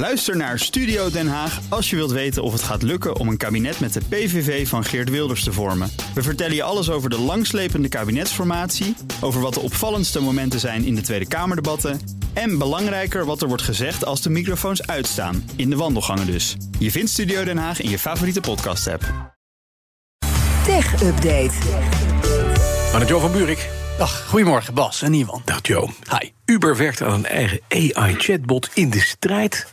Luister naar Studio Den Haag als je wilt weten of het gaat lukken om een kabinet met de PVV van Geert Wilders te vormen. We vertellen je alles over de langslepende kabinetsformatie, over wat de opvallendste momenten zijn in de Tweede Kamerdebatten en belangrijker wat er wordt gezegd als de microfoons uitstaan, in de wandelgangen dus. Je vindt Studio Den Haag in je favoriete podcast-app. Tech Update. Maar Jo van Buurik. Dag, goedemorgen Bas en Ivan. Dag Joe. Hi. Uber werkt aan een eigen AI-chatbot in de strijd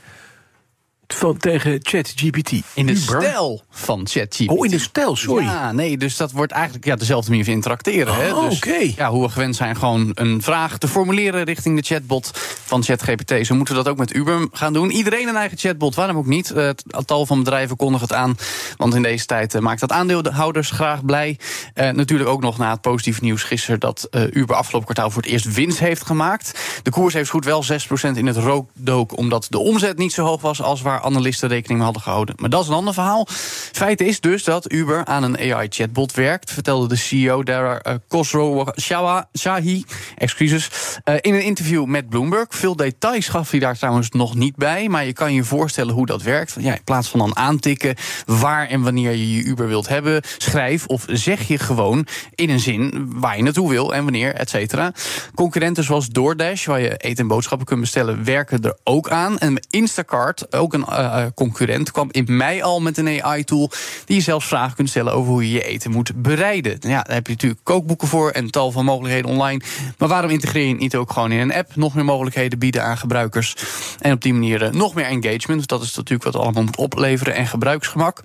van, tegen ChatGPT. In de Uber? stijl van ChatGPT. Oh, in de stijl, sorry. Ja, nee, dus dat wordt eigenlijk ja, dezelfde manier van interacteren. hè? Oh, Dus, oké. Ja, hoe we gewend zijn gewoon een vraag te formuleren richting de chatbot van ChatGPT. Zo moeten we dat ook met Uber gaan doen. Iedereen een eigen chatbot, waarom ook niet? Het tal van bedrijven kondigen het aan, want in deze tijd eh, maakt dat aandeelhouders graag blij. Eh, natuurlijk ook nog na het positieve nieuws gisteren dat eh, Uber afgelopen kwartaal voor het eerst winst heeft gemaakt. De koers heeft goed wel 6% in het rook dook, omdat de omzet niet zo hoog was als waar analisten rekening mee hadden gehouden. Maar dat is een ander verhaal. Feit is dus dat Uber aan een AI-chatbot werkt, vertelde de CEO Dara uh, Shahi, excuses, eh, in een interview met Bloomberg. Veel details gaf hij daar trouwens nog niet bij, maar je kan je voorstellen hoe dat werkt. Ja, in plaats van dan aantikken waar en wanneer je je Uber wilt hebben, schrijf of zeg je gewoon in een zin waar je naartoe wil en wanneer, et cetera. Concurrenten zoals DoorDash, waar je eten en boodschappen kunt bestellen, werken er ook aan. En Instacart, ook een eh, concurrent, kwam in mei al met een AI-tool die je zelfs vragen kunt stellen over hoe je je eten moet bereiden. Ja, daar heb je natuurlijk kookboeken voor en tal van mogelijkheden online. Maar waarom integreer je het niet ook gewoon in een app? Nog meer mogelijkheden bieden aan gebruikers. En op die manier eh, nog meer engagement. Dat is natuurlijk wat allemaal moet opleveren en gebruiksgemak.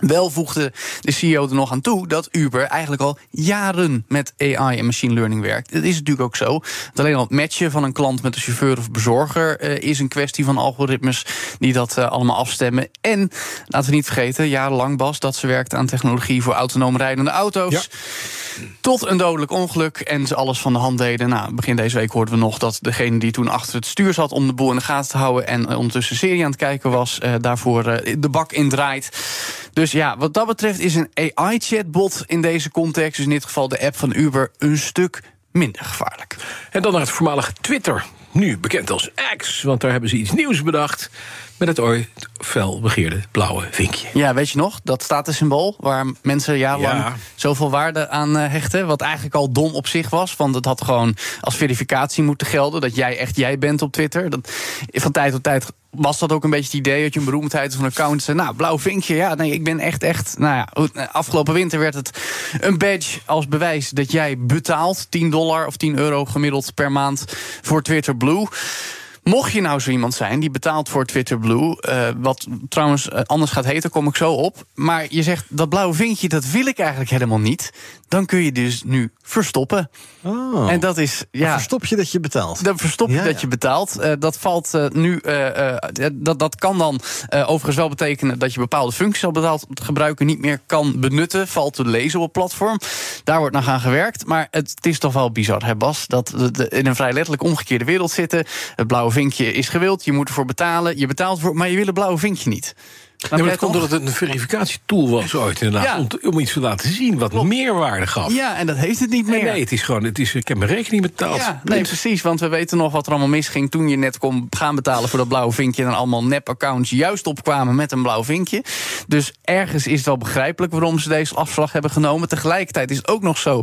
Wel voegde de CEO er nog aan toe dat Uber eigenlijk al jaren met AI en machine learning werkt. Het is natuurlijk ook zo. Dat alleen al het matchen van een klant met een chauffeur of bezorger eh, is een kwestie van algoritmes die dat eh, allemaal afstemmen. En laten we niet vergeten, jarenlang Bas, dat ze werkt aan technologie voor autonoom rijdende auto's. Tot een dodelijk ongeluk en ze alles van de hand deden. Nou, begin deze week hoorden we nog dat degene die toen achter het stuur zat om de boel in de gaten te houden en ondertussen serie aan het kijken was, eh, daarvoor eh, de bak indraait. Dus ja, wat dat betreft is een AI-chatbot in deze context, dus in dit geval de app van Uber, een stuk minder gevaarlijk. En dan naar het voormalige Twitter. Nu bekend als X, want daar hebben ze iets nieuws bedacht. Met het ooit fel begeerde blauwe vinkje. Ja, weet je nog, dat statussymbool waar mensen jarenlang Ja. zoveel waarde aan eh, hechten. Wat eigenlijk al dom op zich was, want het had gewoon als verificatie moeten gelden dat jij echt jij bent op Twitter. Dat, van tijd tot tijd was dat ook een beetje het idee dat je een beroemdheid of een account zei, nou, blauw vinkje, ja, nee, ik ben echt, echt. Nou ja, eh, afgelopen winter werd het een badge als bewijs dat jij betaalt 10 dollar of 10 euro gemiddeld per maand voor Twitter Blue. Mocht je nou zo iemand zijn die betaalt voor Twitter Blue, eh, wat trouwens eh, anders gaat heten, kom ik zo op. Maar je zegt dat blauwe vinkje, dat wil ik eigenlijk helemaal niet. Dan kun je dus nu verstoppen. Oh. En dat is ja. Verstop je dat je betaalt? Dan verstop je Ja, dat je betaalt. Eh, dat valt nu. dat, dat kan dan overigens wel betekenen dat je bepaalde functies al betaald gebruiken niet meer kan benutten. Valt te lezen op het platform. Daar wordt nog aan gewerkt. Maar het, het is toch wel bizar, hè Bas? Dat we in een vrij letterlijk omgekeerde wereld zitten. Het blauwe vinkje is gewild. Je moet ervoor betalen. Je betaalt voor, maar je wil het blauwe vinkje niet. Nee, maar jij dat komt doordat het een verificatietool was ooit inderdaad. Ja. Om, te- om iets te laten zien wat meerwaarde gaf. Ja, en dat heeft het niet Nee, meer. nee, het is gewoon, het is, ik heb mijn rekening betaald. Ja, nee, precies. Want we weten nog wat er allemaal misging toen je net kon gaan betalen voor dat blauwe vinkje. En allemaal nep-accounts juist opkwamen met een blauw vinkje. Dus ergens is het wel begrijpelijk waarom ze deze afslag hebben genomen. Tegelijkertijd is het ook nog zo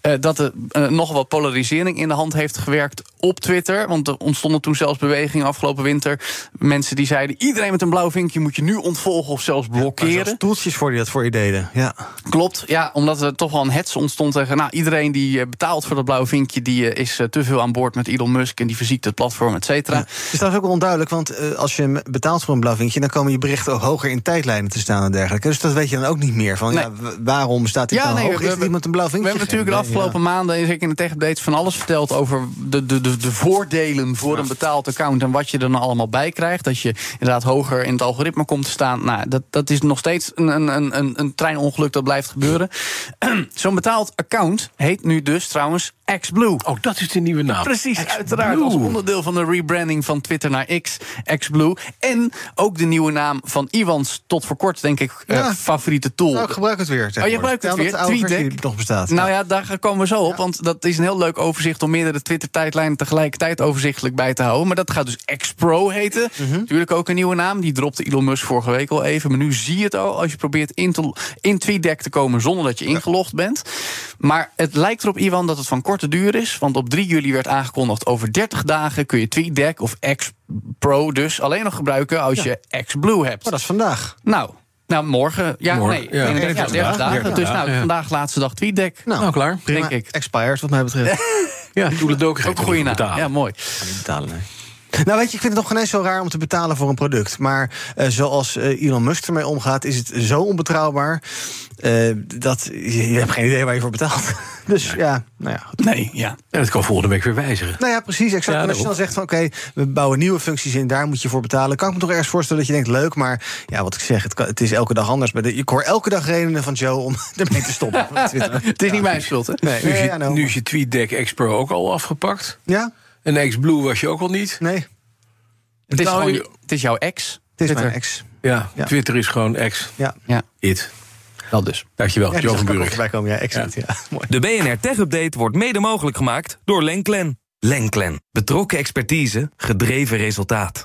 eh, dat er eh, nog wat polarisering in de hand heeft gewerkt op Twitter. Want er ontstonden toen zelfs bewegingen afgelopen winter. Mensen die zeiden: iedereen met een blauw vinkje moet je nu ontvolgen of zelfs blokkeren. zelfs toeltjes voor die dat voor je deden. Ja. Klopt, ja, omdat er toch wel een hets ontstond tegen... nou, iedereen die eh, betaalt voor dat blauwe vinkje... die eh, is eh, te veel aan boord met Elon Musk... en die verziekt het platform, et cetera. Het is trouwens ook wel onduidelijk, want als je betaalt voor een blauw vinkje... dan komen je berichten ook hoger in tijdlijnen te staan en dergelijke. Dus dat weet je dan ook niet meer. Van, Nee. ja, waarom staat dit Ja, nou nee, hoog? we- Is er we- iemand een blauw We vinkje hebben natuurlijk de afgelopen maanden... zeker in de tech-updates van alles verteld... over de, de, de, de voordelen voor een betaald account... en wat je er dan allemaal bij krijgt. Dat je inderdaad hoger in het algoritme komt te staan... staan. Nou, dat, dat is nog steeds een, een, een, een treinongeluk dat blijft gebeuren. Zo'n betaald account heet nu dus trouwens XBlue. Oh, dat is de nieuwe naam. Precies, uiteraard. Als onderdeel van de rebranding van Twitter naar X, XBlue. En ook de nieuwe naam van Iwans tot voor kort, denk ik, eh, Ja. favoriete tool. Nou, ik gebruik het weer. Oh, je gebruikt het Ja, weer? TweetDeck? nog bestaat. Nou ja, daar komen we zo op. Want dat is een heel leuk overzicht om meerdere Twitter-tijdlijnen tegelijkertijd overzichtelijk bij te houden. Maar dat gaat dus X-Pro heten. Mhm. Natuurlijk ook een nieuwe naam. Die dropte Elon Musk vorige week al even. Maar nu zie je het al als je probeert in, te, in TweetDeck te komen zonder dat je ingelogd bent. Maar het lijkt erop, Iwan, dat het van korte duur is. Want op 3 juli werd aangekondigd over 30 dagen kun je TweetDeck of X-Pro dus alleen nog gebruiken als je X-Blue hebt. Maar dat is vandaag. Nou, nou, morgen. Ja, Morgen, nee, ja. 31 ja, 30 dagen. 30 Dus nou, vandaag laatste dag TweetDeck. Nou, Nou, klaar. prima. denk ik. Expired, wat mij betreft. Ja, doe het ook. Ook een goede naam. Ja, mooi. niet betalen, nee. Nou, weet je, ik vind het nog geen eens zo raar om te betalen voor een product. Maar eh, zoals eh, Elon Musk ermee omgaat, is het zo onbetrouwbaar. eh, dat je, je hebt geen idee waar je voor betaalt. dus ja, nou ja. Goed. Nee, ja. En dat kan volgende week weer wijzigen. Nou ja, precies. Exact. Ja, en als je dan zegt van oké, we bouwen nieuwe functies in, daar moet je voor betalen. Kan ik me toch ergens voorstellen dat je denkt leuk, maar ja, wat ik zeg, het, kan- het is elke dag anders. Maar de, ik hoor elke dag redenen van Joe om ermee te stoppen. op Twitter. Het is niet mijn schuld, hè? Nee, Nu is nee, je, nou. nu is je TweetDeck Pro ook al afgepakt. Ja? En X-Blue was je ook al niet. Nee. Het is, Nou, gewoon, het is jouw ex. Het is Twitter. mijn ex. Ja, Ja. Twitter is gewoon X. Ja. Ja, It. wel dus. Dankjewel, Ja, Jo zag van Buurik. voorbij komen. Ja, exact. Ja. Mooi. De BNR Tech Update wordt mede mogelijk gemaakt door Lenklen. Lenklen. Betrokken expertise, gedreven resultaat.